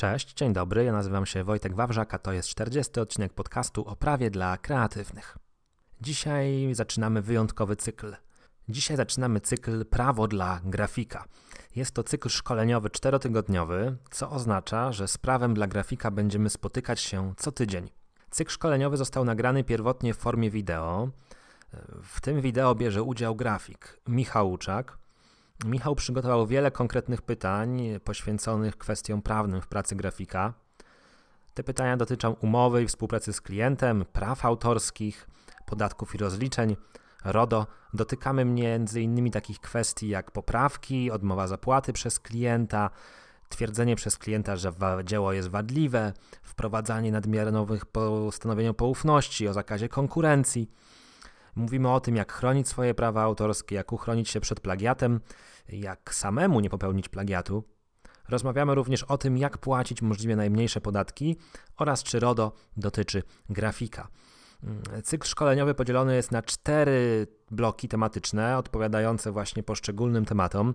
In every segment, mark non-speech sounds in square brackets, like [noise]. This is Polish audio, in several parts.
Cześć, dzień dobry, ja nazywam się Wojtek Wawrzak, a to jest 40. odcinek podcastu o prawie dla kreatywnych. Dzisiaj zaczynamy wyjątkowy cykl. Dzisiaj zaczynamy cykl Prawo dla grafika. Jest to cykl szkoleniowy czterotygodniowy, co oznacza, że z prawem dla grafika będziemy spotykać się co tydzień. Cykl szkoleniowy został nagrany pierwotnie w formie wideo. W tym wideo bierze udział grafik Michał Łuczak, Michał przygotował wiele konkretnych pytań poświęconych kwestiom prawnym w pracy grafika. Te pytania dotyczą umowy i współpracy z klientem, praw autorskich, podatków i rozliczeń. RODO dotykamy m.in. takich kwestii jak poprawki, odmowa zapłaty przez klienta, twierdzenie przez klienta, że dzieło jest wadliwe, wprowadzanie nadmiernych postanowień o poufności, o zakazie konkurencji. Mówimy o tym, jak chronić swoje prawa autorskie, jak uchronić się przed plagiatem, jak samemu nie popełnić plagiatu. Rozmawiamy również o tym, jak płacić możliwie najmniejsze podatki oraz czy RODO dotyczy grafika. Cykl szkoleniowy podzielony jest na cztery bloki tematyczne, odpowiadające właśnie poszczególnym tematom.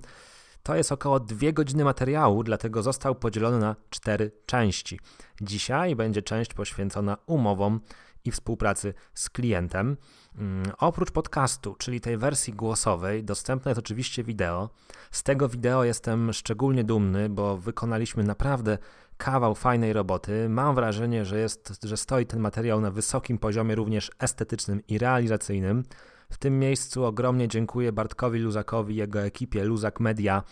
To jest około dwie godziny materiału, dlatego został podzielony na cztery części. Dzisiaj będzie część poświęcona umowom i współpracy z klientem. Mm, oprócz podcastu, czyli tej wersji głosowej, dostępne jest oczywiście wideo. Z tego wideo jestem szczególnie dumny, bo wykonaliśmy naprawdę kawał fajnej roboty. Mam wrażenie, że, jest, że stoi ten materiał na wysokim poziomie, również estetycznym i realizacyjnym. W tym miejscu ogromnie dziękuję Bartkowi Luzakowi i jego ekipie Luzak Media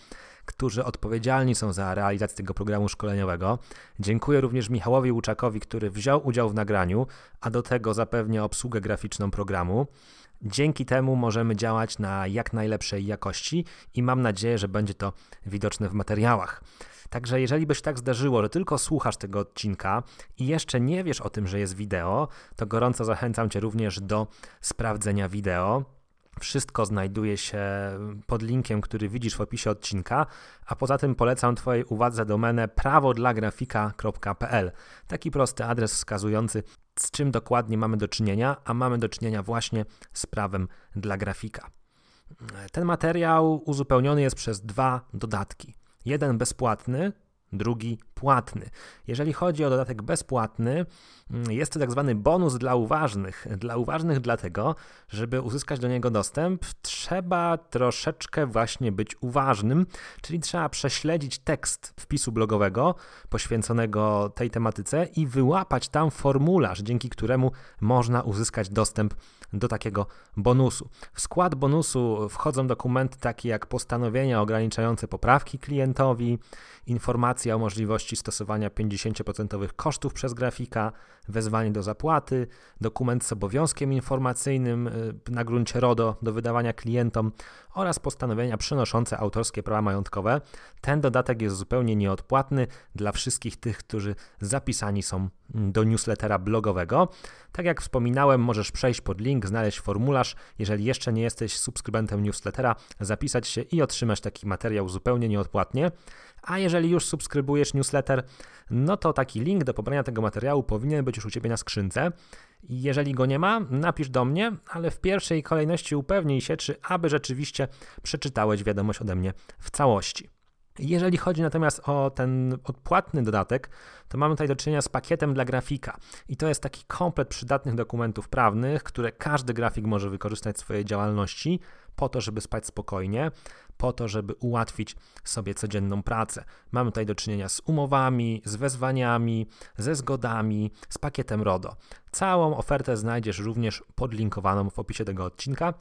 którzy odpowiedzialni są za realizację tego programu szkoleniowego. Dziękuję również Michałowi Łuczakowi, który wziął udział w nagraniu, a do tego zapewnia obsługę graficzną programu. Dzięki temu możemy działać na jak najlepszej jakości i mam nadzieję, że będzie to widoczne w materiałach. Także jeżeli by się tak zdarzyło, że tylko słuchasz tego odcinka i jeszcze nie wiesz o tym, że jest wideo, to gorąco zachęcam Cię również do sprawdzenia wideo. Wszystko znajduje się pod linkiem, który widzisz w opisie odcinka, a poza tym polecam Twojej uwadze domenę prawodlagrafika.pl. Taki prosty adres wskazujący, z czym dokładnie mamy do czynienia, a mamy do czynienia właśnie z prawem dla grafika. Ten materiał uzupełniony jest przez dwa dodatki. Jeden bezpłatny, drugi płatny. Jeżeli chodzi o dodatek bezpłatny, mm, jest to tak zwany bonus dla uważnych. Dla uważnych dlatego, żeby uzyskać do niego dostęp, trzeba troszeczkę właśnie być uważnym, czyli trzeba prześledzić tekst wpisu blogowego poświęconego tej tematyce i wyłapać tam formularz, dzięki któremu można uzyskać dostęp do takiego bonusu. W skład bonusu wchodzą dokumenty takie jak postanowienia ograniczające poprawki klientowi, informacja o możliwości stosowania 50% kosztów przez grafika, wezwanie do zapłaty, dokument z obowiązkiem informacyjnym y, na gruncie RODO do wydawania klientom oraz postanowienia przynoszące autorskie prawa majątkowe. Ten dodatek jest zupełnie nieodpłatny dla wszystkich tych, którzy zapisani są do newslettera blogowego. Tak jak wspominałem, możesz przejść pod link, znaleźć formularz. Jeżeli jeszcze nie jesteś subskrybentem newslettera, zapisać się i otrzymać taki materiał zupełnie nieodpłatnie. A jeżeli już subskrybujesz newsletter, no to taki link do pobrania tego materiału powinien być już u Ciebie na skrzynce. Jeżeli go nie ma, napisz do mnie, ale w pierwszej kolejności upewnij się, czy aby rzeczywiście przeczytałeś wiadomość ode mnie w całości. Jeżeli chodzi natomiast o ten odpłatny dodatek, to mamy tutaj do czynienia z pakietem dla grafika. I to jest taki komplet przydatnych dokumentów prawnych, które każdy grafik może wykorzystać w swojej działalności po to, żeby spać spokojnie, po to, żeby ułatwić sobie codzienną pracę. Mamy tutaj do czynienia z umowami, z wezwaniami, ze zgodami, z pakietem RODO. Całą ofertę znajdziesz również podlinkowaną w opisie tego odcinka.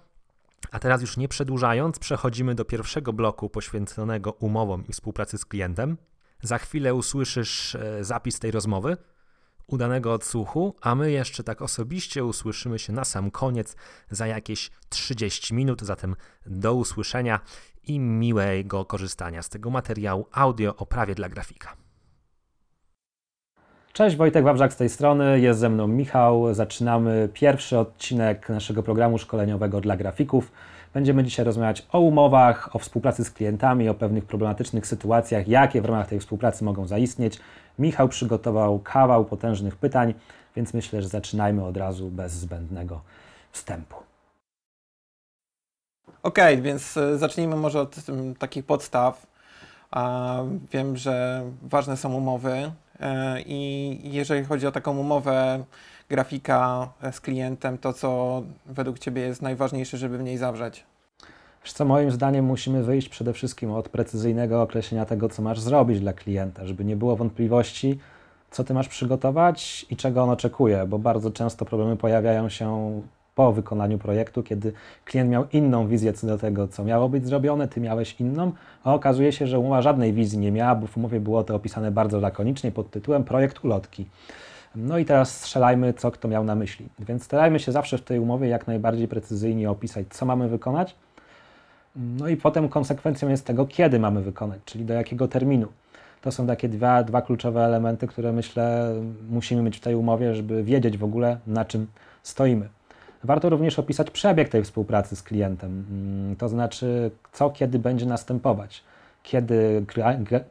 A teraz już nie przedłużając, przechodzimy do pierwszego bloku poświęconego umowom i współpracy z klientem. Za chwilę usłyszysz e, zapis tej rozmowy, udanego odsłuchu, a my jeszcze tak osobiście usłyszymy się na sam koniec za jakieś 30 minut. Zatem do usłyszenia i miłego korzystania z tego materiału audio o prawie dla grafika. Cześć, Wojtek Wawrzak z tej strony, jest ze mną Michał. Zaczynamy pierwszy odcinek naszego programu szkoleniowego dla grafików. Będziemy dzisiaj rozmawiać o umowach, o współpracy z klientami, o pewnych problematycznych sytuacjach, jakie w ramach tej współpracy mogą zaistnieć. Michał przygotował kawał potężnych pytań, więc myślę, że zaczynajmy od razu bez zbędnego wstępu. Okej, okay, więc e, zacznijmy może od takich podstaw. wiem, że ważne są umowy e, i jeżeli chodzi o taką umowę grafika z klientem, to co według Ciebie jest najważniejsze, żeby w niej zawrzeć? Wiesz co, moim zdaniem musimy wyjść przede wszystkim od precyzyjnego określenia tego, co masz zrobić dla klienta, żeby nie było wątpliwości, co ty masz przygotować i czego on oczekuje, bo bardzo często problemy pojawiają się po wykonaniu projektu, kiedy klient miał inną wizję co do tego, co miało być zrobione, ty miałeś inną, a okazuje się, że umowa żadnej wizji nie miała, bo w umowie było to opisane bardzo lakonicznie pod tytułem projekt ulotki. No i teraz strzelajmy, co kto miał na myśli. Więc starajmy się zawsze w tej umowie jak najbardziej precyzyjnie opisać, co mamy wykonać, no i potem konsekwencją jest tego, kiedy mamy wykonać, czyli do jakiego terminu. To są takie dwa, dwa kluczowe elementy, które myślę musimy mieć w tej umowie, żeby wiedzieć w ogóle na czym stoimy. Warto również opisać przebieg tej współpracy z klientem, mm, to znaczy co kiedy będzie następować. Kiedy,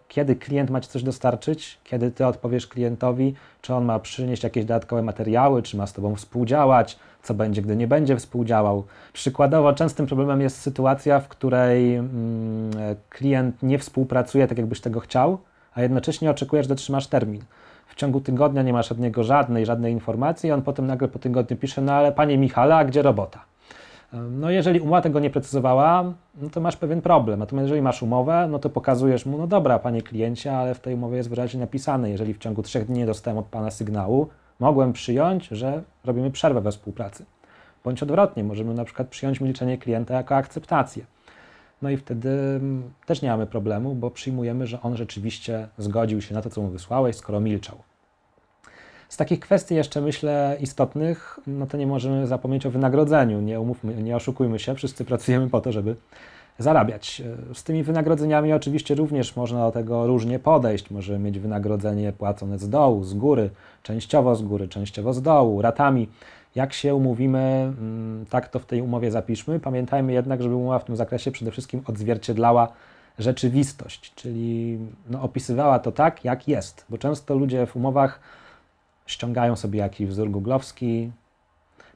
kiedy klient ma Ci coś dostarczyć, kiedy Ty odpowiesz klientowi, czy on ma przynieść jakieś dodatkowe materiały, czy ma z Tobą współdziałać, co będzie, gdy nie będzie współdziałał. Przykładowo, częstym problemem jest sytuacja, w której mm, klient nie współpracuje tak, jakbyś tego chciał, a jednocześnie oczekujesz, że dotrzymasz termin. W ciągu tygodnia nie masz od niego żadnej, żadnej informacji, i on potem nagle po tygodniu pisze, no ale panie Michale, a gdzie robota? No jeżeli umowa tego nie precyzowała, no to masz pewien problem. Natomiast jeżeli masz umowę, no to pokazujesz mu, no dobra, panie kliencie, ale w tej umowie jest wyraźnie napisane, jeżeli w ciągu trzech dni nie dostałem od pana sygnału, mogłem przyjąć, że robimy przerwę we współpracy. Bądź odwrotnie, możemy na przykład przyjąć milczenie klienta jako akceptację. No i wtedy mm, też nie mamy problemu, bo przyjmujemy, że on rzeczywiście zgodził się na to, co mu wysłałeś, skoro milczał. Z takich kwestii jeszcze myślę istotnych, no to nie możemy zapomnieć o wynagrodzeniu. Nie umówmy, nie oszukujmy się, wszyscy pracujemy po to, żeby zarabiać. Z tymi wynagrodzeniami oczywiście również można do tego różnie podejść. Możemy mieć wynagrodzenie płacone z dołu, z góry, częściowo z góry, częściowo z dołu, ratami. Jak się umówimy, mm, tak to w tej umowie zapiszmy. Pamiętajmy jednak, żeby umowa w tym zakresie przede wszystkim odzwierciedlała rzeczywistość, czyli no, opisywała to tak, jak jest, bo często ludzie w umowach ściągają sobie jakiś wzór googlowski,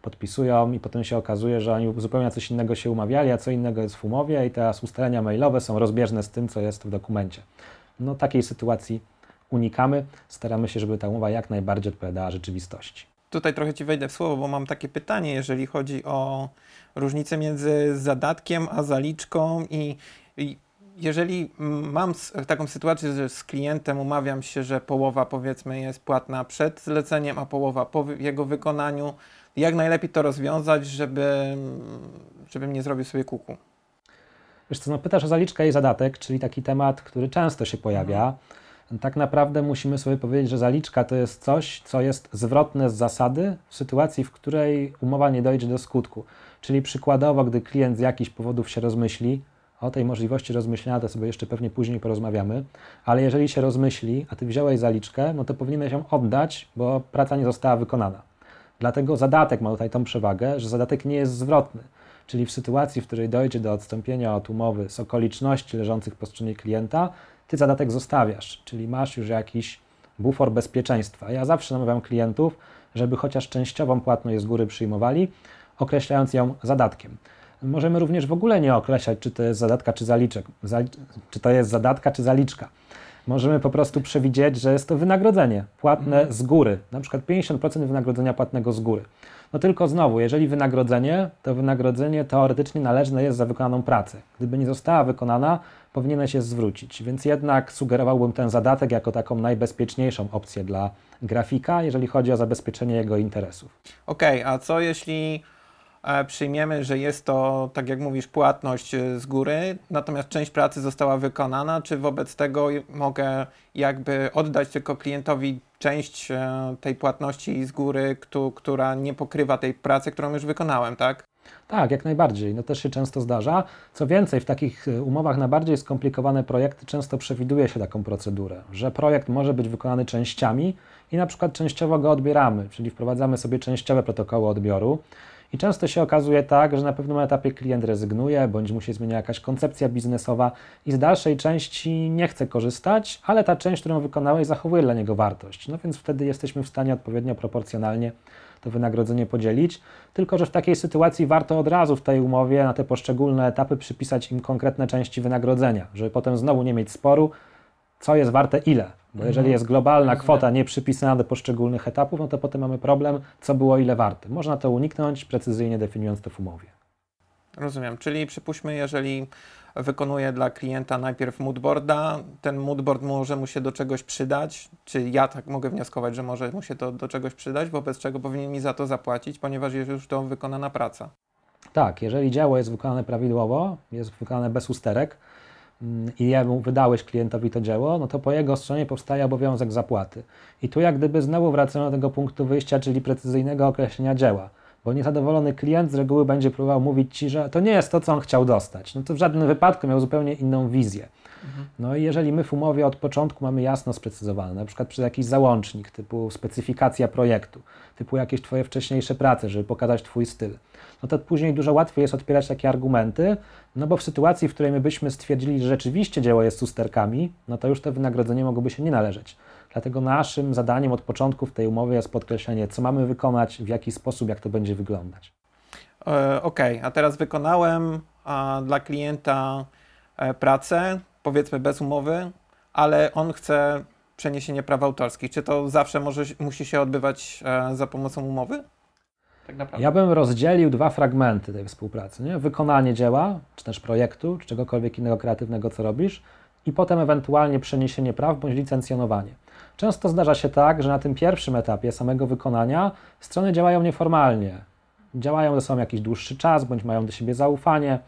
podpisują i potem się okazuje, że oni zupełnie coś innego się umawiali, a co innego jest w umowie i teraz ustalenia mailowe są rozbieżne z tym, co jest w dokumencie. No takiej sytuacji unikamy, staramy się, żeby ta umowa jak najbardziej odpowiadała rzeczywistości. Tutaj trochę Ci wejdę w słowo, bo mam takie pytanie, jeżeli chodzi o różnicę między zadatkiem a zaliczką i, i jeżeli mam taką sytuację, że z klientem umawiam się, że połowa powiedzmy jest płatna przed zleceniem, a połowa po jego wykonaniu, jak najlepiej to rozwiązać, żeby, żebym nie zrobił sobie kuku? Wiesz co, no pytasz o zaliczkę i zadatek, czyli taki temat, który często się pojawia. Mhm. Tak naprawdę musimy sobie powiedzieć, że zaliczka to jest coś, co jest zwrotne z zasady w sytuacji, w której umowa nie dojdzie do skutku. Czyli przykładowo, gdy klient z jakichś powodów się rozmyśli, o tej możliwości rozmyślenia to sobie jeszcze pewnie później porozmawiamy, ale jeżeli się rozmyśli, a ty wziąłeś zaliczkę, no to powinieneś ją oddać, bo praca nie została wykonana. Dlatego zadatek ma tutaj tą przewagę, że zadatek nie jest zwrotny. Czyli w sytuacji, w której dojdzie do odstąpienia od umowy z okoliczności leżących po stronie klienta, ty zadatek zostawiasz, czyli masz już jakiś bufor bezpieczeństwa. Ja zawsze namawiam klientów, żeby chociaż częściową płatność z góry przyjmowali, określając ją zadatkiem. Możemy również w ogóle nie określać, czy to jest zadatka, czy zaliczek, czy to jest zadatka, czy zaliczka. Możemy po prostu przewidzieć, że jest to wynagrodzenie płatne z góry, na przykład 50% wynagrodzenia płatnego z góry. No tylko znowu, jeżeli wynagrodzenie, to wynagrodzenie teoretycznie należne jest za wykonaną pracę. Gdyby nie została wykonana, powinieneś się zwrócić. Więc jednak sugerowałbym ten zadatek jako taką najbezpieczniejszą opcję dla grafika, jeżeli chodzi o zabezpieczenie jego interesów. Okej, okay, a co jeśli przyjmiemy, że jest to, tak jak mówisz, płatność e, z góry, natomiast część pracy została wykonana, czy wobec tego mogę jakby oddać tylko klientowi część e, tej płatności z góry, która nie pokrywa tej pracy, którą już wykonałem, tak? Tak, jak najbardziej. No też się często zdarza. Co więcej, w takich umowach na bardziej skomplikowane projekty często przewiduje się taką procedurę, że projekt może być wykonany częściami i na przykład częściowo go odbieramy, czyli wprowadzamy sobie częściowe protokoły odbioru I często się okazuje tak, że na pewnym etapie klient rezygnuje, bądź mu się zmienia jakaś koncepcja biznesowa i z dalszej części nie chce korzystać, ale ta część, którą wykonałeś, zachowuje dla niego wartość. No więc wtedy jesteśmy w stanie odpowiednio proporcjonalnie to wynagrodzenie podzielić. Tylko, że w takiej sytuacji warto od razu w tej umowie na te poszczególne etapy przypisać im konkretne części wynagrodzenia, żeby potem znowu nie mieć sporu, co jest warte ile. Bo jeżeli Mhm. jest globalna Rozumiem. kwota nie przypisana do poszczególnych etapów, no to potem mamy problem, co było ile warte. Można to uniknąć, precyzyjnie definiując to w umowie. Rozumiem. Czyli przypuśćmy, jeżeli wykonuję dla klienta najpierw moodboarda, ten moodboard może mu się do czegoś przydać, czy ja tak mogę wnioskować, że może mu się to do czegoś przydać, wobec czego powinien mi za to zapłacić, ponieważ jest już to wykonana praca. Tak, jeżeli dzieło jest wykonane prawidłowo, jest wykonane bez usterek i jemu wydałeś klientowi to dzieło, no to po jego stronie powstaje obowiązek zapłaty. I tu jak gdyby znowu wracamy do tego punktu wyjścia, czyli precyzyjnego określenia dzieła. Bo niezadowolony klient z reguły będzie próbował mówić Ci, że to nie jest to, co on chciał dostać. No to w żadnym wypadku miał zupełnie inną wizję. No i jeżeli my w umowie od początku mamy jasno sprecyzowane, na przykład przez jakiś załącznik typu specyfikacja projektu, typu jakieś Twoje wcześniejsze prace, żeby pokazać Twój styl, no to później dużo łatwiej jest odpierać takie argumenty, no bo w sytuacji, w której my byśmy stwierdzili, że rzeczywiście dzieło jest usterkami, no to już to wynagrodzenie mogłoby się nie należeć. Dlatego naszym zadaniem od początku w tej umowie jest podkreślenie, co mamy wykonać, w jaki sposób, jak to będzie wyglądać. E, OK, a teraz wykonałem a, dla klienta e, pracę, powiedzmy bez umowy, ale on chce przeniesienie praw autorskich. Czy to zawsze może, musi się odbywać e, za pomocą umowy? Tak naprawdę. Ja bym rozdzielił dwa fragmenty tej współpracy. Nie? Wykonanie dzieła, czy też projektu, czy czegokolwiek innego kreatywnego, co robisz, i potem ewentualnie przeniesienie praw bądź licencjonowanie. Często zdarza się tak, że na tym pierwszym etapie samego wykonania strony działają nieformalnie. Działają ze sobą jakiś dłuższy czas, bądź mają do siebie zaufanie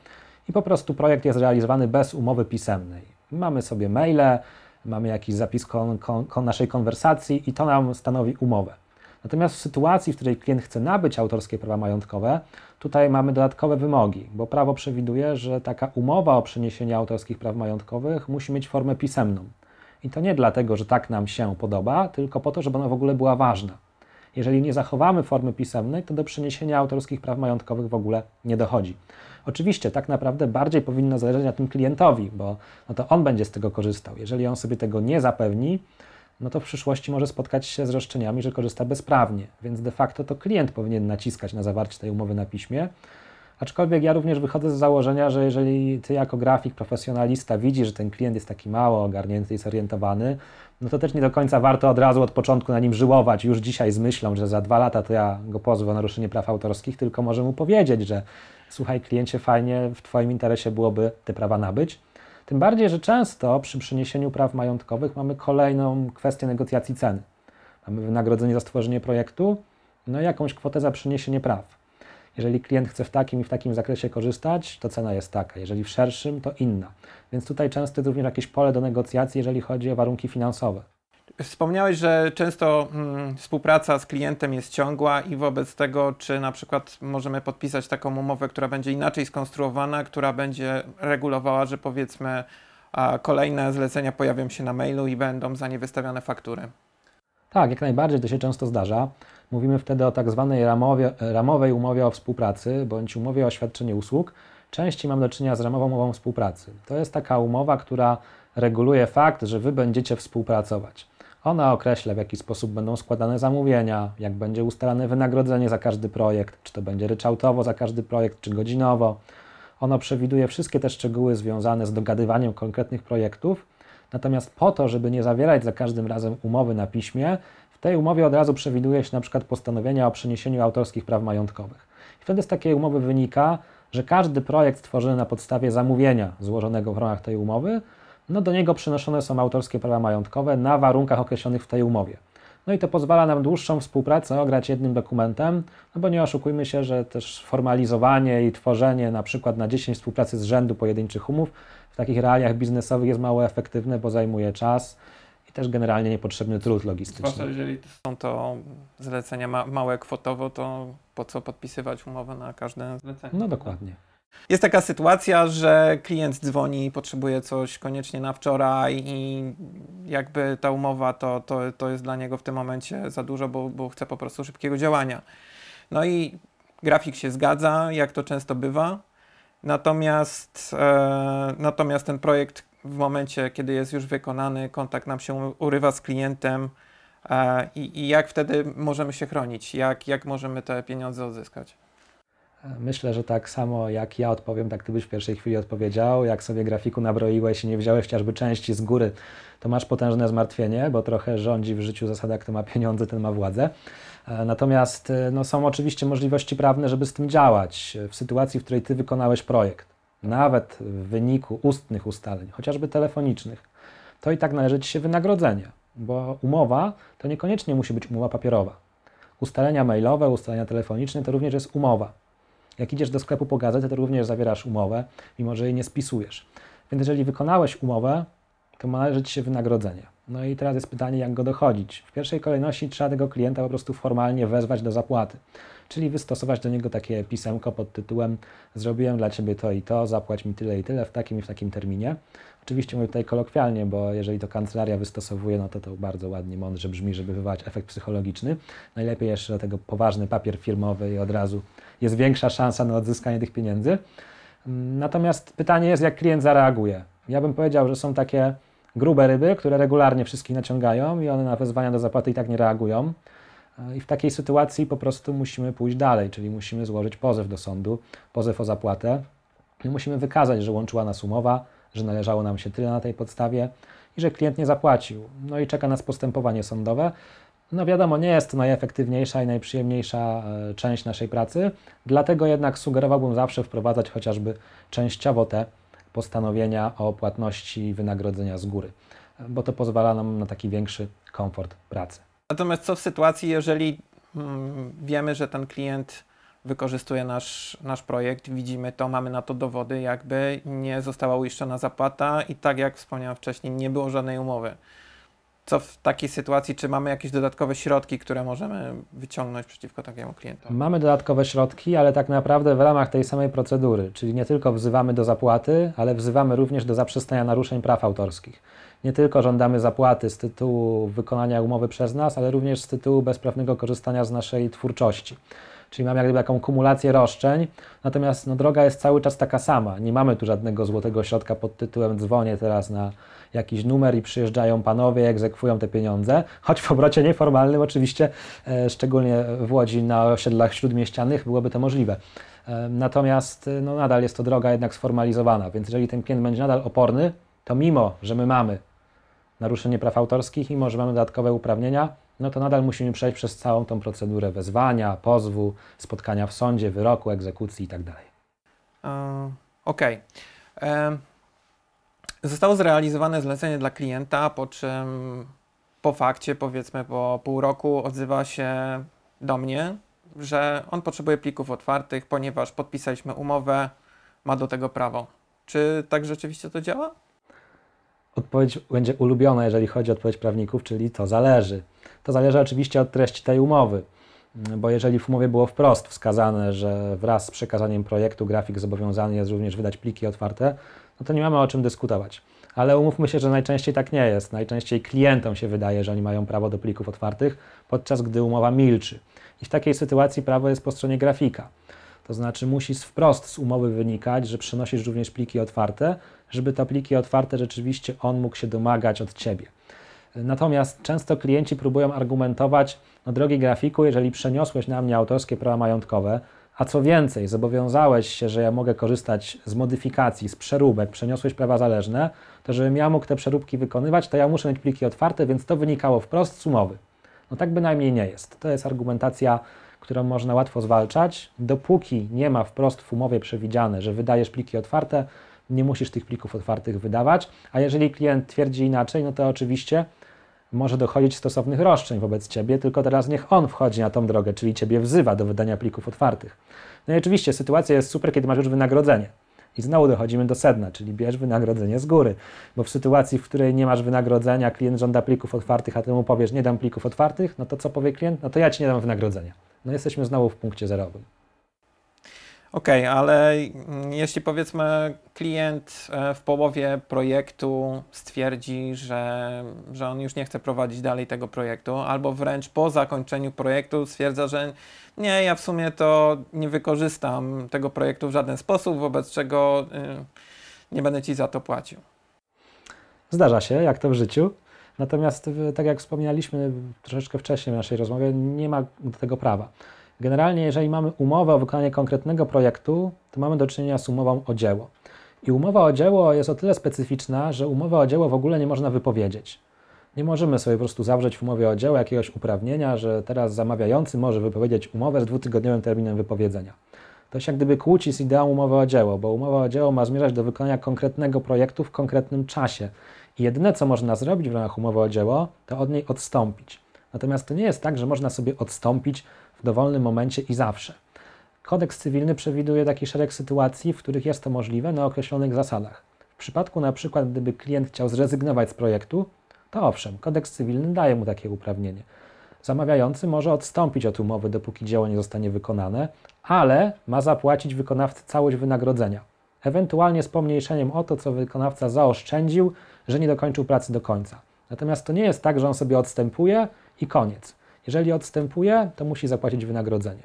i po prostu projekt jest realizowany bez umowy pisemnej. Mamy sobie maile, mamy jakiś zapis kon, kon, kon naszej konwersacji i to nam stanowi umowę. Natomiast w sytuacji, w której klient chce nabyć autorskie prawa majątkowe, tutaj mamy dodatkowe wymogi, bo prawo przewiduje, że taka umowa o przeniesienie autorskich praw majątkowych musi mieć formę pisemną. I to nie dlatego, że tak nam się podoba, tylko po to, żeby ona w ogóle była ważna. Jeżeli nie zachowamy formy pisemnej, to do przeniesienia autorskich praw majątkowych w ogóle nie dochodzi. Oczywiście tak naprawdę bardziej powinno zależeć na tym klientowi, bo no to on będzie z tego korzystał. Jeżeli on sobie tego nie zapewni, no to w przyszłości może spotkać się z roszczeniami, że korzysta bezprawnie. Więc de facto to klient powinien naciskać na zawarcie tej umowy na piśmie. Aczkolwiek ja również wychodzę z założenia, że jeżeli ty jako grafik, profesjonalista widzisz, że ten klient jest taki mało ogarnięty i zorientowany, no to też nie do końca warto od razu od początku na nim żyłować już dzisiaj z myślą, że za dwa lata to ja go pozwę o naruszenie praw autorskich, tylko może mu powiedzieć, że słuchaj kliencie, fajnie w twoim interesie byłoby te prawa nabyć. Tym bardziej, że często przy przeniesieniu praw majątkowych mamy kolejną kwestię negocjacji ceny. Mamy wynagrodzenie za stworzenie projektu, no i jakąś kwotę za przeniesienie praw. Jeżeli klient chce w takim i w takim zakresie korzystać, to cena jest taka. Jeżeli w szerszym, to inna. Więc tutaj często jest również jakieś pole do negocjacji, jeżeli chodzi o warunki finansowe. Wspomniałeś, że często mm, współpraca z klientem jest ciągła i wobec tego, czy na przykład możemy podpisać taką umowę, która będzie inaczej skonstruowana, która będzie regulowała, że powiedzmy a, kolejne zlecenia pojawią się na mailu i będą za nie wystawiane faktury. Tak, jak najbardziej to się często zdarza. Mówimy wtedy o tak zwanej ramowie, ramowej umowie o współpracy bądź umowie o świadczenie usług. Częściej mam do czynienia z ramową umową współpracy. To jest taka umowa, która reguluje fakt, że Wy będziecie współpracować. Ona określa, w jaki sposób będą składane zamówienia, jak będzie ustalane wynagrodzenie za każdy projekt, czy to będzie ryczałtowo za każdy projekt, czy godzinowo. Ono przewiduje wszystkie te szczegóły związane z dogadywaniem konkretnych projektów. Natomiast po to, żeby nie zawierać za każdym razem umowy na piśmie, w tej umowie od razu przewiduje się na przykład postanowienia o przeniesieniu autorskich praw majątkowych. I wtedy z takiej umowy wynika, że każdy projekt stworzony na podstawie zamówienia złożonego w ramach tej umowy, no do niego przenoszone są autorskie prawa majątkowe na warunkach określonych w tej umowie. No i to pozwala nam dłuższą współpracę ograć jednym dokumentem, no bo nie oszukujmy się, że też formalizowanie i tworzenie na przykład na 10 współpracy z rzędu pojedynczych umów w takich realiach biznesowych jest mało efektywne, bo zajmuje czas i też generalnie niepotrzebny trud logistyczny. Zwłaszcza jeżeli są to zlecenia ma małe kwotowo, to po co podpisywać umowę na każde zlecenie? No dokładnie. Jest taka sytuacja, że klient dzwoni i potrzebuje coś koniecznie na wczoraj i jakby ta umowa to, to, to jest dla niego w tym momencie za dużo, bo, bo chce po prostu szybkiego działania. No i grafik się zgadza, jak to często bywa. Natomiast, e, natomiast ten projekt w momencie, kiedy jest już wykonany, kontakt nam się urywa z klientem e, i, i jak wtedy możemy się chronić? Jak, jak możemy te pieniądze odzyskać? Myślę, że tak samo jak ja odpowiem, tak ty byś w pierwszej chwili odpowiedział. Jak sobie grafiku nabroiłeś i nie wziąłeś chociażby części z góry, to masz potężne zmartwienie, bo trochę rządzi w życiu zasada, kto ma pieniądze, ten ma władzę. E, natomiast e, no, są oczywiście możliwości prawne, żeby z tym działać. W sytuacji, w której ty wykonałeś projekt, nawet w wyniku ustnych ustaleń, chociażby telefonicznych, to i tak należy ci się wynagrodzenie, bo umowa to niekoniecznie musi być umowa papierowa. Ustalenia mailowe, ustalenia telefoniczne to również jest umowa. Jak idziesz do sklepu po gazetę, to również zawierasz umowę, mimo że jej nie spisujesz. Więc jeżeli wykonałeś umowę, to ma należeć się wynagrodzenie. No i teraz jest pytanie, jak go dochodzić. W pierwszej kolejności trzeba tego klienta po prostu formalnie wezwać do zapłaty, czyli wystosować do niego takie pisemko pod tytułem zrobiłem dla Ciebie to i to, zapłać mi tyle i tyle w takim i w takim terminie. Oczywiście mówię tutaj kolokwialnie, bo jeżeli to kancelaria wystosowuje, no to to bardzo ładnie, mądrze brzmi, żeby wywołać efekt psychologiczny. Najlepiej jeszcze do tego poważny papier firmowy i od razu jest większa szansa na odzyskanie tych pieniędzy. Natomiast pytanie jest, jak klient zareaguje. Ja bym powiedział, że są takie grube ryby, które regularnie wszystkich naciągają i one na wezwania do zapłaty i tak nie reagują. I w takiej sytuacji po prostu musimy pójść dalej, czyli musimy złożyć pozew do sądu, pozew o zapłatę i musimy wykazać, że łączyła nas umowa, że należało nam się tyle na tej podstawie i że klient nie zapłacił. No i czeka nas postępowanie sądowe. No wiadomo, nie jest to najefektywniejsza i najprzyjemniejsza e, część naszej pracy, dlatego jednak sugerowałbym zawsze wprowadzać chociażby częściowo te postanowienia o płatności wynagrodzenia z góry, bo to pozwala nam na taki większy komfort pracy. Natomiast co w sytuacji, jeżeli mm, wiemy, że ten klient wykorzystuje nasz, nasz projekt, widzimy to, mamy na to dowody, jakby nie została uiszczona zapłata i tak jak wspomniałem wcześniej, nie było żadnej umowy co w takiej sytuacji, czy mamy jakieś dodatkowe środki, które możemy wyciągnąć przeciwko takiemu klientowi? Mamy dodatkowe środki, ale tak naprawdę w ramach tej samej procedury, czyli nie tylko wzywamy do zapłaty, ale wzywamy również do zaprzestania naruszeń praw autorskich. Nie tylko żądamy zapłaty z tytułu wykonania umowy przez nas, ale również z tytułu bezprawnego korzystania z naszej twórczości. Czyli mamy jakby taką kumulację roszczeń, natomiast no, droga jest cały czas taka sama. Nie mamy tu żadnego złotego środka pod tytułem dzwonię teraz na jakiś numer i przyjeżdżają panowie, egzekwują te pieniądze, choć w obrocie nieformalnym oczywiście, e, szczególnie w Łodzi na osiedlach śródmieścianych byłoby to możliwe. E, natomiast e, no, nadal jest to droga jednak sformalizowana, więc jeżeli ten klient będzie nadal oporny, to mimo, że my mamy naruszenie praw autorskich, mimo, że mamy dodatkowe uprawnienia, no to nadal musimy przejść przez całą tą procedurę wezwania, pozwu, spotkania w sądzie, wyroku, egzekucji itd. Uh, Okej. Okay. Zostało zrealizowane zlecenie dla klienta, po czym po fakcie, powiedzmy po pół roku, odzywa się do mnie, że on potrzebuje plików otwartych, ponieważ podpisaliśmy umowę, ma do tego prawo. Czy tak rzeczywiście to działa? Odpowiedź będzie ulubiona, jeżeli chodzi o odpowiedź prawników, czyli to zależy. To zależy oczywiście od treści tej umowy, bo jeżeli w umowie było wprost wskazane, że wraz z przekazaniem projektu grafik zobowiązany jest również wydać pliki otwarte, no to nie mamy o czym dyskutować. Ale umówmy się, że najczęściej tak nie jest. Najczęściej klientom się wydaje, że oni mają prawo do plików otwartych, podczas gdy umowa milczy. I w takiej sytuacji prawo jest po stronie grafika. To znaczy musi wprost z umowy wynikać, że przynosisz również pliki otwarte, żeby te pliki otwarte rzeczywiście on mógł się domagać od Ciebie. Natomiast często klienci próbują argumentować, no drogi grafiku, jeżeli przeniosłeś na mnie autorskie prawa majątkowe, a co więcej, zobowiązałeś się, że ja mogę korzystać z modyfikacji, z przeróbek, przeniosłeś prawa zależne, to żebym ja mógł te przeróbki wykonywać, to ja muszę mieć pliki otwarte, więc to wynikało wprost z umowy. No tak bynajmniej nie jest. To jest argumentacja, którą można łatwo zwalczać. Dopóki nie ma wprost w umowie przewidziane, że wydajesz pliki otwarte, nie musisz tych plików otwartych wydawać, a jeżeli klient twierdzi inaczej, no to oczywiście może dochodzić stosownych roszczeń wobec Ciebie, tylko teraz niech on wchodzi na tą drogę, czyli Ciebie wzywa do wydania plików otwartych. No i oczywiście sytuacja jest super, kiedy masz już wynagrodzenie. I znowu dochodzimy do sedna, czyli bierz wynagrodzenie z góry. Bo w sytuacji, w której nie masz wynagrodzenia, klient żąda plików otwartych, a ty mu powiesz, nie dam plików otwartych, no to co powie klient? No to ja ci nie dam wynagrodzenia. No jesteśmy znowu w punkcie zerowym. Okej, okay, ale jeśli powiedzmy klient e, w połowie projektu stwierdzi, że, że on już nie chce prowadzić dalej tego projektu, albo wręcz po zakończeniu projektu stwierdza, że nie, ja w sumie to nie wykorzystam tego projektu w żaden sposób, wobec czego y, nie będę ci za to płacił. Zdarza się, jak to w życiu. Natomiast, tak jak wspomnieliśmy troszeczkę wcześniej w naszej rozmowie, nie ma do tego prawa. Generalnie, jeżeli mamy umowę o wykonanie konkretnego projektu, to mamy do czynienia z umową o dzieło. I umowa o dzieło jest o tyle specyficzna, że umowę o dzieło w ogóle nie można wypowiedzieć. Nie możemy sobie po prostu zawrzeć w umowie o dzieło jakiegoś uprawnienia, że teraz zamawiający może wypowiedzieć umowę z dwutygodniowym terminem wypowiedzenia. To się jak gdyby kłóci z ideą umowy o dzieło, bo umowa o dzieło ma zmierzać do wykonania konkretnego projektu w konkretnym czasie. I jedyne, co można zrobić w ramach umowy o dzieło, to od niej odstąpić. Natomiast to nie jest tak, że można sobie odstąpić w dowolnym momencie i zawsze. Kodeks cywilny przewiduje taki szereg sytuacji, w których jest to możliwe na określonych zasadach. W przypadku na przykład, gdyby klient chciał zrezygnować z projektu, to owszem, kodeks cywilny daje mu takie uprawnienie. Zamawiający może odstąpić od umowy, dopóki dzieło nie zostanie wykonane, ale ma zapłacić wykonawcy całość wynagrodzenia, ewentualnie z pomniejszeniem o to, co wykonawca zaoszczędził, że nie dokończył pracy do końca. Natomiast to nie jest tak, że on sobie odstępuje i koniec. Jeżeli odstępuje, to musi zapłacić wynagrodzenie.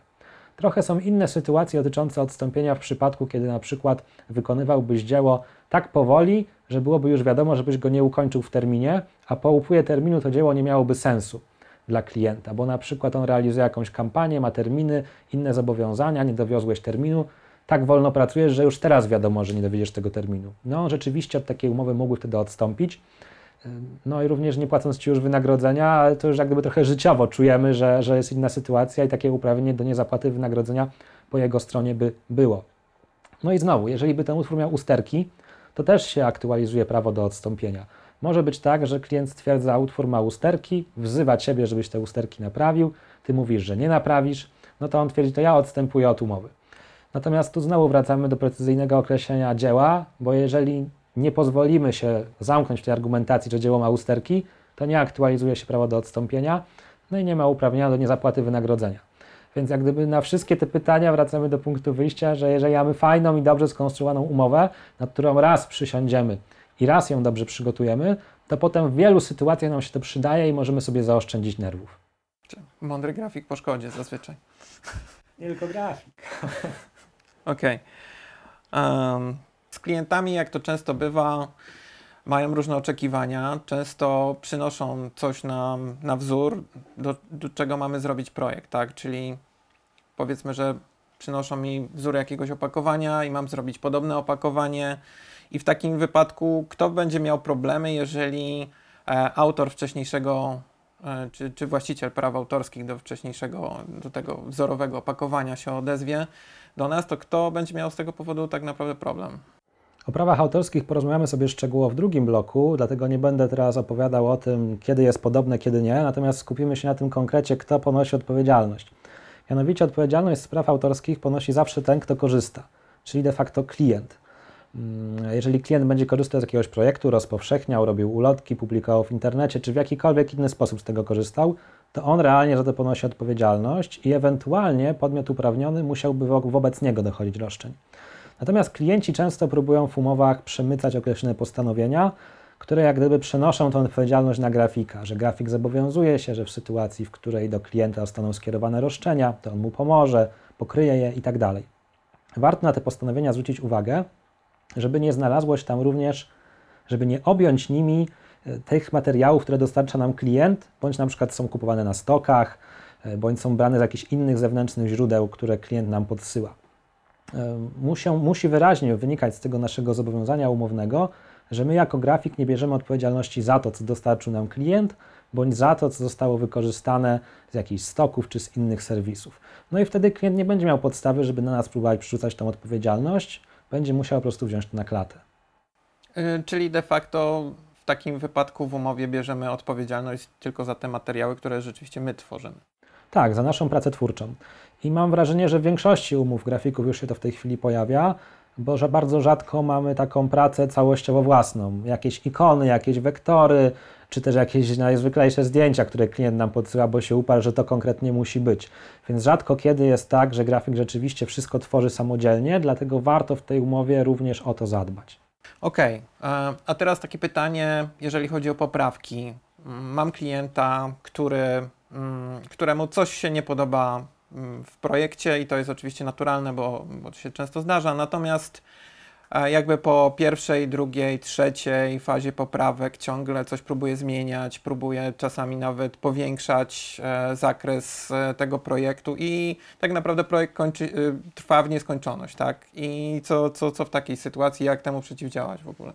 Trochę są inne sytuacje dotyczące odstąpienia w przypadku, kiedy na przykład wykonywałbyś dzieło tak powoli, że byłoby już wiadomo, żebyś go nie ukończył w terminie, a po upływie terminu to dzieło nie miałoby sensu dla klienta, bo na przykład on realizuje jakąś kampanię, ma terminy, inne zobowiązania, nie dowiozłeś terminu, tak wolno pracujesz, że już teraz wiadomo, że nie dowiedziesz tego terminu. No, rzeczywiście od takiej umowy mógłby wtedy odstąpić. No i również nie płacąc Ci już wynagrodzenia, ale to już jak gdyby trochę życiowo czujemy, że, że jest inna sytuacja i takie uprawnienie do niezapłaty wynagrodzenia po jego stronie by było. No i znowu, jeżeli by ten utwór miał usterki, to też się aktualizuje prawo do odstąpienia. Może być tak, że klient stwierdza, utwór ma usterki, wzywa Ciebie, żebyś te usterki naprawił, Ty mówisz, że nie naprawisz, no to on twierdzi, to ja odstępuję od umowy. Natomiast tu znowu wracamy do precyzyjnego określenia dzieła, bo jeżeli nie pozwolimy się zamknąć w tej argumentacji, że dzieło ma usterki, to nie aktualizuje się prawo do odstąpienia, no i nie ma uprawnienia do niezapłaty wynagrodzenia. Więc jak gdyby na wszystkie te pytania wracamy do punktu wyjścia, że jeżeli mamy fajną i dobrze skonstruowaną umowę, nad którą raz przysiądziemy i raz ją dobrze przygotujemy, to potem w wielu sytuacjach nam się to przydaje i możemy sobie zaoszczędzić nerwów. Mądry grafik po szkodzie zazwyczaj. Nie tylko grafik. [laughs] Okej. Okay. Um, z klientami, jak to często bywa, mają różne oczekiwania, często przynoszą coś na, na wzór, do, do czego mamy zrobić projekt, tak? Czyli powiedzmy, że przynoszą mi wzór jakiegoś opakowania i mam zrobić podobne opakowanie. I w takim wypadku, kto będzie miał problemy, jeżeli e, autor wcześniejszego, e, czy, czy właściciel praw autorskich do wcześniejszego, do tego wzorowego opakowania się odezwie do nas, to kto będzie miał z tego powodu tak naprawdę problem? O prawach autorskich porozmawiamy sobie szczegółowo w drugim bloku, dlatego nie będę teraz opowiadał o tym, kiedy jest podobne, kiedy nie, natomiast skupimy się na tym konkrecie, kto ponosi odpowiedzialność. Mianowicie odpowiedzialność z praw autorskich ponosi zawsze ten, kto korzysta, czyli de facto klient. Mm, jeżeli klient będzie korzystał z jakiegoś projektu, rozpowszechniał, robił ulotki, publikował w internecie, czy w jakikolwiek inny sposób z tego korzystał, to on realnie za to ponosi odpowiedzialność i ewentualnie podmiot uprawniony musiałby wobec niego dochodzić roszczeń. Natomiast klienci często próbują w umowach przemycać określone postanowienia, które jak gdyby przenoszą tę odpowiedzialność na grafika, że grafik zobowiązuje się, że w sytuacji, w której do klienta zostaną skierowane roszczenia, to on mu pomoże, pokryje je itd. Tak Warto na te postanowienia zwrócić uwagę, żeby nie znalazło się tam również, żeby nie objąć nimi e, tych materiałów, które dostarcza nam klient, bądź na przykład są kupowane na stokach, e, bądź są brane z jakichś innych zewnętrznych źródeł, które klient nam podsyła muszą, musi wyraźnie wynikać z tego naszego zobowiązania umownego, że my jako grafik nie bierzemy odpowiedzialności za to, co dostarczył nam klient, bądź za to, co zostało wykorzystane z jakichś stoków czy z innych serwisów. No i wtedy klient nie będzie miał podstawy, żeby na nas próbować przerzucać tą odpowiedzialność, będzie musiał po prostu wziąć to na klatę. Yy, czyli de facto w takim wypadku w umowie bierzemy odpowiedzialność tylko za te materiały, które rzeczywiście my tworzymy. Tak, za naszą pracę twórczą. I mam wrażenie, że w większości umów grafików już się to w tej chwili pojawia, bo że bardzo rzadko mamy taką pracę całościowo własną. Jakieś ikony, jakieś wektory, czy też jakieś najzwyklejsze zdjęcia, które klient nam podsyła, bo się uparł, że to konkretnie musi być. Więc rzadko kiedy jest tak, że grafik rzeczywiście wszystko tworzy samodzielnie, dlatego warto w tej umowie również o to zadbać. Okej, okay. a teraz takie pytanie, jeżeli chodzi o poprawki. Mam klienta, który, któremu coś się nie podoba mm, w projekcie i to jest oczywiście naturalne, bo, bo to się często zdarza, natomiast jakby po pierwszej, drugiej, trzeciej fazie poprawek ciągle coś próbuje zmieniać, próbuje czasami nawet powiększać e, zakres e, tego projektu i tak naprawdę projekt kończy, e, trwa w nieskończoność, tak? I co, co, co w takiej sytuacji, jak temu przeciwdziałać w ogóle?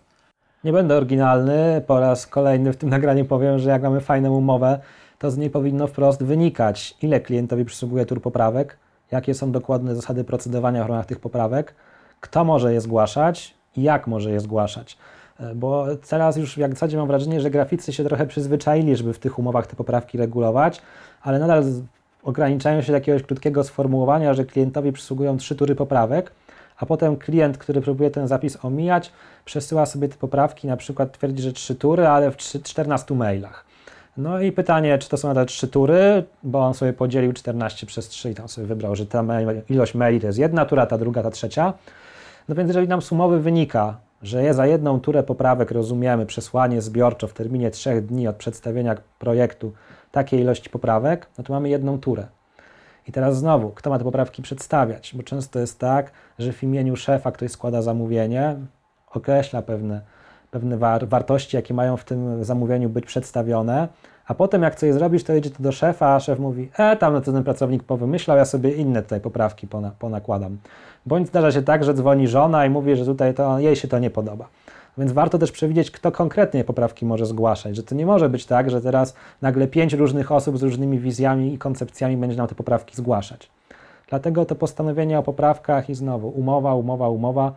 Nie będę oryginalny, po raz kolejny w tym nagraniu powiem, że jak mamy fajną umowę, to z niej powinno wprost wynikać, ile klientowi przysługuje tur poprawek, jakie są dokładne zasady procedowania w ramach tych poprawek, kto może je zgłaszać i jak może je zgłaszać. E, bo teraz już w zasadzie mam wrażenie, że graficy się trochę przyzwyczaili, żeby w tych umowach te poprawki regulować, ale nadal ograniczają się do jakiegoś krótkiego sformułowania, że klientowi przysługują trzy tury poprawek, a potem klient, który próbuje ten zapis omijać, przesyła sobie te poprawki, na przykład twierdzi, że trzy tury, ale w 14 mailach. No i pytanie, czy to są nadal trzy tury, bo on sobie podzielił 14 przez 3 i tam sobie wybrał, że ta ilość maili to jest jedna tura, ta druga, ta trzecia. No więc jeżeli nam sumowy wynika, że za jedną turę poprawek rozumiemy przesłanie zbiorczo w terminie trzech dni od przedstawienia projektu takiej ilości poprawek, no to mamy jedną turę. I teraz znowu, kto ma te poprawki przedstawiać? Bo często jest tak, że w imieniu szefa ktoś składa zamówienie, określa pewne, pewne war wartości, jakie mają w tym zamówieniu być przedstawione, a potem jak coś zrobisz, to idzie to do szefa, a szef mówi, e, tam no to ten pracownik powymyślał, ja sobie inne tutaj poprawki pona, ponakładam. Bądź zdarza się tak, że dzwoni żona i mówi, że tutaj to, jej się to nie podoba. Więc warto też przewidzieć, kto konkretnie poprawki może zgłaszać, że to nie może być tak, że teraz nagle pięć różnych osób z różnymi wizjami i koncepcjami będzie nam te poprawki zgłaszać. Dlatego to postanowienie o poprawkach i znowu umowa, umowa, umowa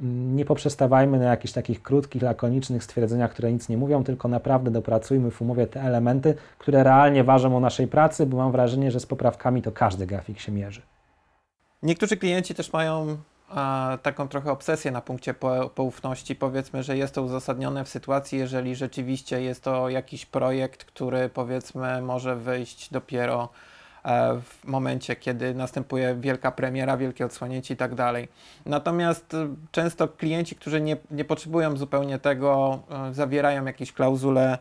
nie poprzestawajmy na jakichś takich krótkich, lakonicznych stwierdzeniach, które nic nie mówią, tylko naprawdę dopracujmy w umowie te elementy, które realnie ważą o naszej pracy, bo mam wrażenie, że z poprawkami to każdy grafik się mierzy. Niektórzy klienci też mają a, taką trochę obsesję na punkcie po, poufności. Powiedzmy, że jest to uzasadnione w sytuacji, jeżeli rzeczywiście jest to jakiś projekt, który powiedzmy może wyjść dopiero w momencie, kiedy następuje wielka premiera, wielkie odsłonięcie i tak dalej. Natomiast e, często klienci, którzy nie, nie potrzebują zupełnie tego, e, zawierają jakieś klauzule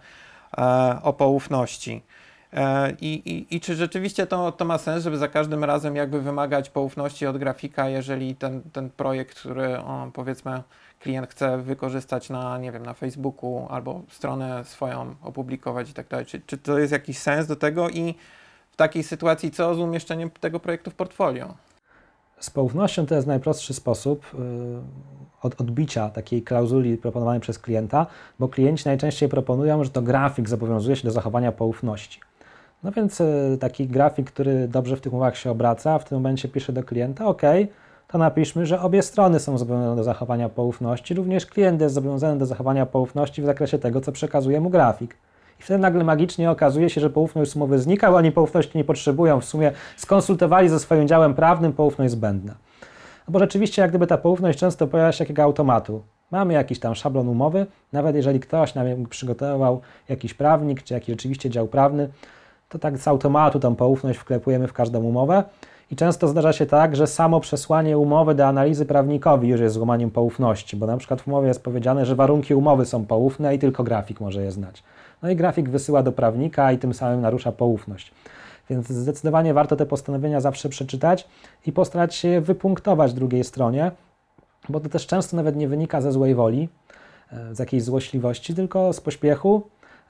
o poufności. I, i, I, czy rzeczywiście to, to ma sens, żeby za każdym razem jakby wymagać poufności od grafika, jeżeli ten, ten projekt, który powiedzmy klient chce wykorzystać na, nie wiem, na Facebooku albo stronę swoją opublikować i tak dalej. Czy, czy to jest jakiś sens do tego i w takiej sytuacji co z umieszczeniem tego projektu w portfolio? Z poufnością to jest najprostszy sposób y, od odbicia takiej klauzuli proponowanej przez klienta, bo klienci najczęściej proponują, że to grafik zobowiązuje się do zachowania poufności. No więc y, taki grafik, który dobrze w tych umowach się obraca, w tym momencie pisze do klienta, OK, to napiszmy, że obie strony są zobowiązane do zachowania poufności, również klient jest zobowiązany do zachowania poufności w zakresie tego, co przekazuje mu grafik. I wtedy nagle magicznie okazuje się, że poufność sumowy znika, bo oni poufności nie potrzebują. W sumie skonsultowali ze swoim działem prawnym, poufność zbędna. No bo rzeczywiście, jak gdyby ta poufność często pojawia się jakiego automatu. Mamy jakiś tam szablon umowy, nawet jeżeli ktoś nam przygotował jakiś prawnik, czy jakiś rzeczywiście dział prawny, to tak z automatu tą poufność wklepujemy w każdą umowę. I często zdarza się tak, że samo przesłanie umowy do analizy prawnikowi już jest złamaniem poufności, bo na przykład w umowie jest powiedziane, że warunki umowy są poufne i tylko grafik może je znać. No i grafik wysyła do prawnika i tym samym narusza poufność. Więc zdecydowanie warto te postanowienia zawsze przeczytać i postarać się je wypunktować drugiej stronie, bo to też często nawet nie wynika ze złej woli, e, z jakiejś złośliwości, tylko z pośpiechu,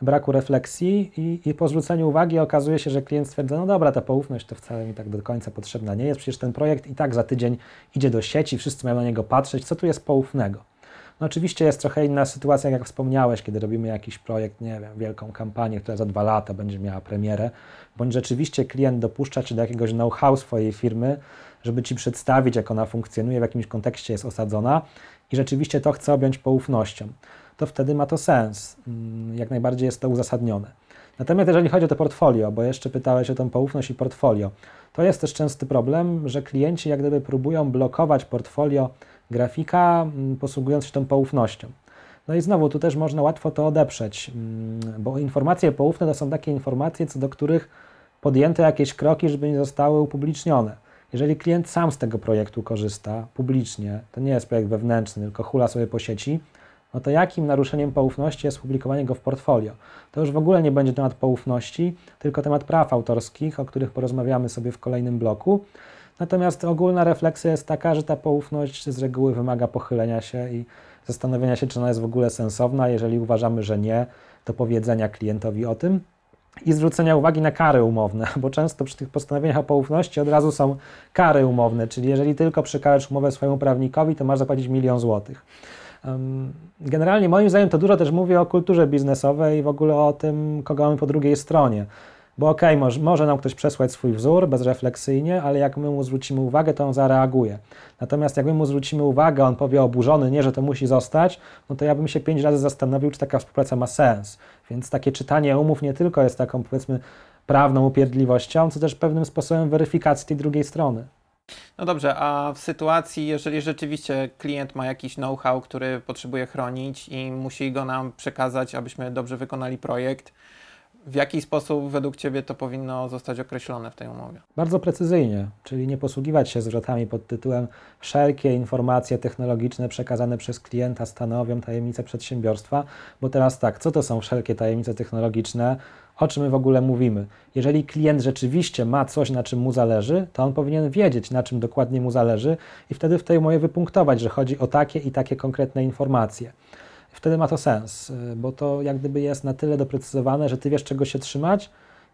braku refleksji i, i po zwróceniu uwagi okazuje się, że klient stwierdza, no dobra, ta poufność to wcale mi tak do końca potrzebna nie jest, przecież ten projekt i tak za tydzień idzie do sieci, wszyscy mają na niego patrzeć, co tu jest poufnego. No oczywiście jest trochę inna sytuacja, jak wspomniałeś, kiedy robimy jakiś projekt, nie wiem, wielką kampanię, która za dwa lata będzie miała premierę, bądź rzeczywiście klient dopuszcza Cię do jakiegoś know-how swojej firmy, żeby Ci przedstawić, jak ona funkcjonuje, w jakimś kontekście jest osadzona i rzeczywiście to chce objąć poufnością. To wtedy ma to sens. Mm, jak najbardziej jest to uzasadnione. Natomiast jeżeli chodzi o to portfolio, bo jeszcze pytałeś o tą poufność i portfolio, to jest też częsty problem, że klienci jak gdyby próbują blokować portfolio grafika, mm, posługując się tą poufnością. No i znowu, tu też można łatwo to odeprzeć, mm, bo informacje poufne to są takie informacje, co do których podjęto jakieś kroki, żeby nie zostały upublicznione. Jeżeli klient sam z tego projektu korzysta publicznie, to nie jest projekt wewnętrzny, tylko hula sobie po sieci, no to jakim naruszeniem poufności jest publikowanie go w portfolio? To już w ogóle nie będzie temat poufności, tylko temat praw autorskich, o których porozmawiamy sobie w kolejnym bloku. Natomiast ogólna refleksja jest taka, że ta poufność z reguły wymaga pochylenia się i zastanowienia się, czy ona jest w ogóle sensowna. Jeżeli uważamy, że nie, to powiedzenia klientowi o tym i zwrócenia uwagi na kary umowne, [laughs] bo często przy tych postanowieniach o poufności od razu są kary umowne, czyli jeżeli tylko przekażesz umowę swojemu prawnikowi, to masz zapłacić milion złotych. Generalnie moim zdaniem to dużo też mówi o kulturze biznesowej i w ogóle o tym, kogo mamy po drugiej stronie. Bo okej, okay, może, może nam ktoś przesłać swój wzór bezrefleksyjnie, ale jak my mu zwrócimy uwagę, to on zareaguje. Natomiast jak my mu zwrócimy uwagę, on powie oburzony, nie, że to musi zostać, no to ja bym się pięć razy zastanowił, czy taka współpraca ma sens. Więc takie czytanie umów nie tylko jest taką, powiedzmy, prawną upierdliwością, co też pewnym sposobem weryfikacji tej drugiej strony. No dobrze, a w sytuacji, jeżeli rzeczywiście klient ma jakiś know-how, który potrzebuje chronić i musi go nam przekazać, abyśmy dobrze wykonali projekt, w jaki sposób według Ciebie to powinno zostać określone w tej umowie? Bardzo precyzyjnie, czyli nie posługiwać się zwrotami pod tytułem wszelkie informacje technologiczne przekazane przez klienta stanowią tajemnicę przedsiębiorstwa, bo teraz tak, co to są wszelkie tajemnice technologiczne? O czym my w ogóle mówimy? Jeżeli klient rzeczywiście ma coś, na czym mu zależy, to on powinien wiedzieć, na czym dokładnie mu zależy i wtedy w tej umowie wypunktować, że chodzi o takie i takie konkretne informacje wtedy ma to sens, y, bo to jak gdyby jest na tyle doprecyzowane, że ty wiesz, czego się trzymać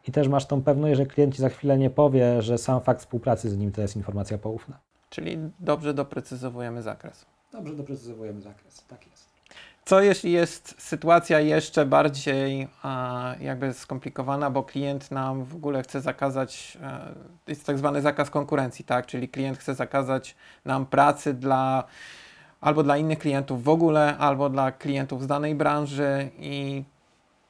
i też masz tą pewność, że klient ci za chwilę nie powie, że sam fakt współpracy z nim to jest informacja poufna. Czyli dobrze doprecyzowujemy zakres. Dobrze doprecyzowujemy zakres, tak jest. Co jeśli jest sytuacja jeszcze bardziej jakby skomplikowana, bo klient nam w ogóle chce zakazać, e, jest tak zwany zakaz konkurencji, tak? Czyli klient chce zakazać nam pracy dla albo dla innych klientów w ogóle, albo dla klientów z danej branży i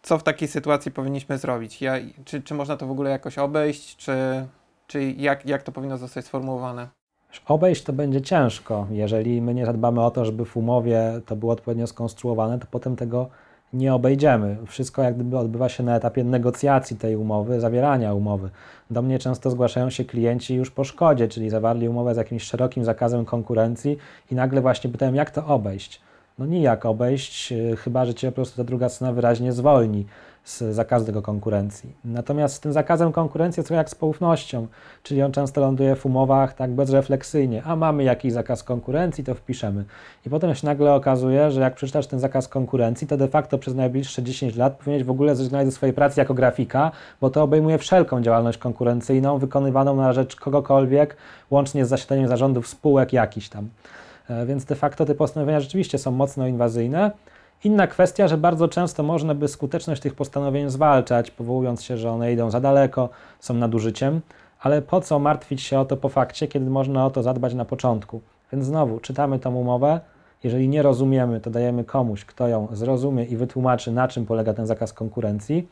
co w takiej sytuacji powinniśmy zrobić? Ja, czy, czy można to w ogóle jakoś obejść, czy, czy jak, jak to powinno zostać sformułowane? Obejść to będzie ciężko. Jeżeli my nie zadbamy o to, żeby w umowie to było odpowiednio skonstruowane, to potem tego nie obejdziemy. Wszystko jak gdyby odbywa się na etapie negocjacji tej umowy, zawierania umowy. Do mnie często zgłaszają się klienci już po szkodzie, czyli zawarli umowę z jakimś szerokim zakazem konkurencji i nagle właśnie pytają, jak to obejść. No nijak obejść, y, chyba że cię po prostu ta druga strona wyraźnie zwolni z zakazu konkurencji. Natomiast z tym zakazem konkurencji jest to jak z poufnością, czyli on często ląduje w umowach tak bezrefleksyjnie, a mamy jakiś zakaz konkurencji, to wpiszemy. I potem się nagle okazuje, że jak przeczytasz ten zakaz konkurencji, to de facto przez najbliższe 10 lat powinieneś w ogóle zrezygnować ze swojej pracy jako grafika, bo to obejmuje wszelką działalność konkurencyjną wykonywaną na rzecz kogokolwiek, łącznie z zasiadaniem zarządów spółek jakiś tam. E, więc de facto te postanowienia rzeczywiście są mocno inwazyjne. Inna kwestia, że bardzo często można by skuteczność tych postanowień zwalczać, powołując się, że one idą za daleko, są nadużyciem, ale po co martwić się o to po fakcie, kiedy można o to zadbać na początku? Więc znowu czytamy tą umowę. Jeżeli nie rozumiemy, to dajemy komuś, kto ją zrozumie i wytłumaczy, na czym polega ten zakaz konkurencji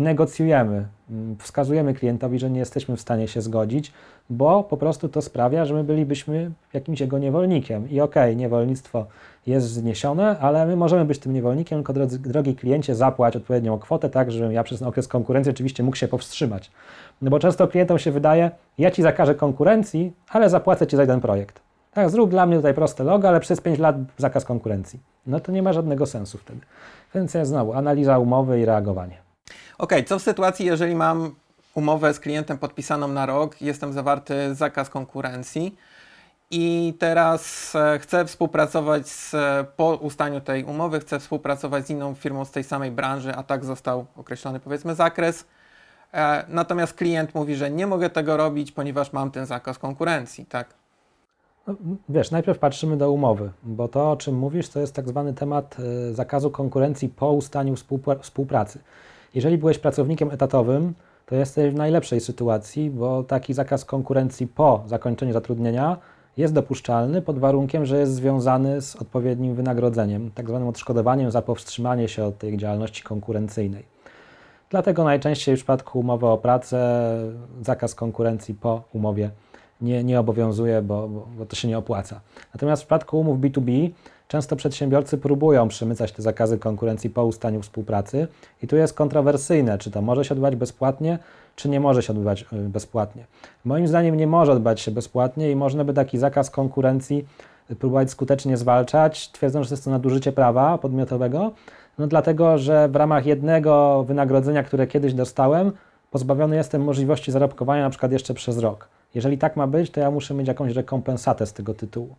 i negocjujemy. Mm, wskazujemy klientowi, że nie jesteśmy w stanie się zgodzić, bo po prostu to sprawia, że my bylibyśmy jakimś jego niewolnikiem. I okej, okay, niewolnictwo jest zniesione, ale my możemy być tym niewolnikiem, tylko drodzy, drogi kliencie, zapłać odpowiednią kwotę, tak, żebym ja przez ten okres konkurencji oczywiście mógł się powstrzymać. No bo często klientom się wydaje, ja ci zakażę konkurencji, ale zapłacę ci za jeden projekt. Tak, zrób dla mnie tutaj proste logo, ale przez 5 lat zakaz konkurencji. No to nie ma żadnego sensu wtedy. Więc ja znowu analiza umowy i reagowanie. Ok, co w sytuacji, jeżeli mam umowę z klientem podpisaną na rok, jestem zawarty zakaz konkurencji i teraz e, chcę współpracować z, po ustaniu tej umowy, chcę współpracować z inną firmą z tej samej branży, a tak został określony powiedzmy zakres. E, natomiast klient mówi, że nie mogę tego robić, ponieważ mam ten zakaz konkurencji, tak? No, wiesz, najpierw patrzymy do umowy, bo to, o czym mówisz, to jest tak zwany temat e, zakazu konkurencji po ustaniu współpracy. Jeżeli byłeś pracownikiem etatowym, to jesteś w najlepszej sytuacji, bo taki zakaz konkurencji po zakończeniu zatrudnienia jest dopuszczalny pod warunkiem, że jest związany z odpowiednim wynagrodzeniem, tak zwanym odszkodowaniem za powstrzymanie się od tej działalności konkurencyjnej. Dlatego najczęściej w przypadku umowy o pracę zakaz konkurencji po umowie nie, nie obowiązuje, bo, bo, bo to się nie opłaca. Natomiast w przypadku umów B2B często przedsiębiorcy próbują przemycać te zakazy konkurencji po ustaniu współpracy i tu jest kontrowersyjne, czy to może się odbywać bezpłatnie, czy nie może się odbywać y, bezpłatnie. Moim zdaniem nie może odbywać się bezpłatnie i można by taki zakaz konkurencji próbować skutecznie zwalczać, twierdząc, że jest to nadużycie prawa podmiotowego, no dlatego, że w ramach jednego wynagrodzenia, które kiedyś dostałem, pozbawiony jestem możliwości zarobkowania na przykład jeszcze przez rok. Jeżeli tak ma być, to ja muszę mieć jakąś rekompensatę z tego tytułu.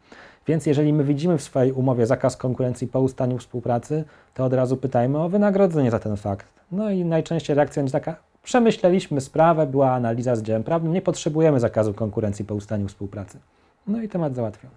Więc jeżeli my widzimy w swojej umowie zakaz konkurencji po ustaniu współpracy, to od razu pytajmy o wynagrodzenie za ten fakt. No i najczęściej reakcja będzie taka, przemyśleliśmy sprawę, była analiza z działem prawnym, nie potrzebujemy zakazu konkurencji po ustaniu współpracy. No i temat załatwiony.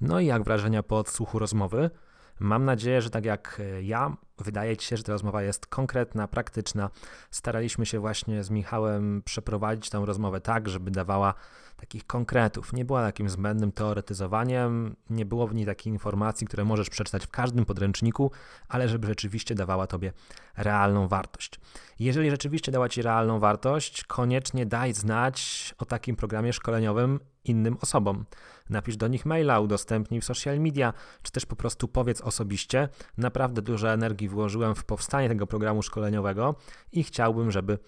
No i jak wrażenia po odsłuchu rozmowy? Mam nadzieję, że tak jak e, ja, wydaje Ci się, że ta rozmowa jest konkretna, praktyczna. Staraliśmy się właśnie z Michałem przeprowadzić tę rozmowę tak, żeby dawała takich konkretów. Nie była takim zbędnym teoretyzowaniem, nie było w niej takich informacji, które możesz przeczytać w każdym podręczniku, ale żeby rzeczywiście dawała Tobie realną wartość. Jeżeli rzeczywiście dała Ci realną wartość, koniecznie daj znać o takim programie szkoleniowym innym osobom. Napisz do nich maila, udostępnij w social media, czy też po prostu powiedz osobiście. Naprawdę dużo energii włożyłem w powstanie tego programu szkoleniowego i chciałbym, żeby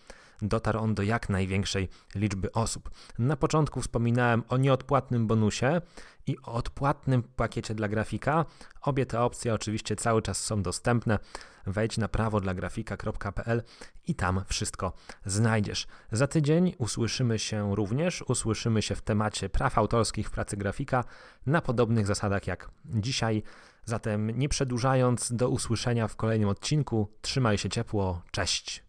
dotarł on do jak największej liczby osób. Na początku wspominałem o nieodpłatnym bonusie i o odpłatnym pakiecie dla grafika. Obie te opcje oczywiście cały czas są dostępne. Wejdź na prawodlagrafika.pl i tam wszystko znajdziesz. Za tydzień usłyszymy się również, usłyszymy się w temacie praw autorskich w pracy grafika na podobnych zasadach jak dzisiaj. Zatem nie przedłużając, do usłyszenia w kolejnym odcinku. Trzymaj się ciepło, cześć.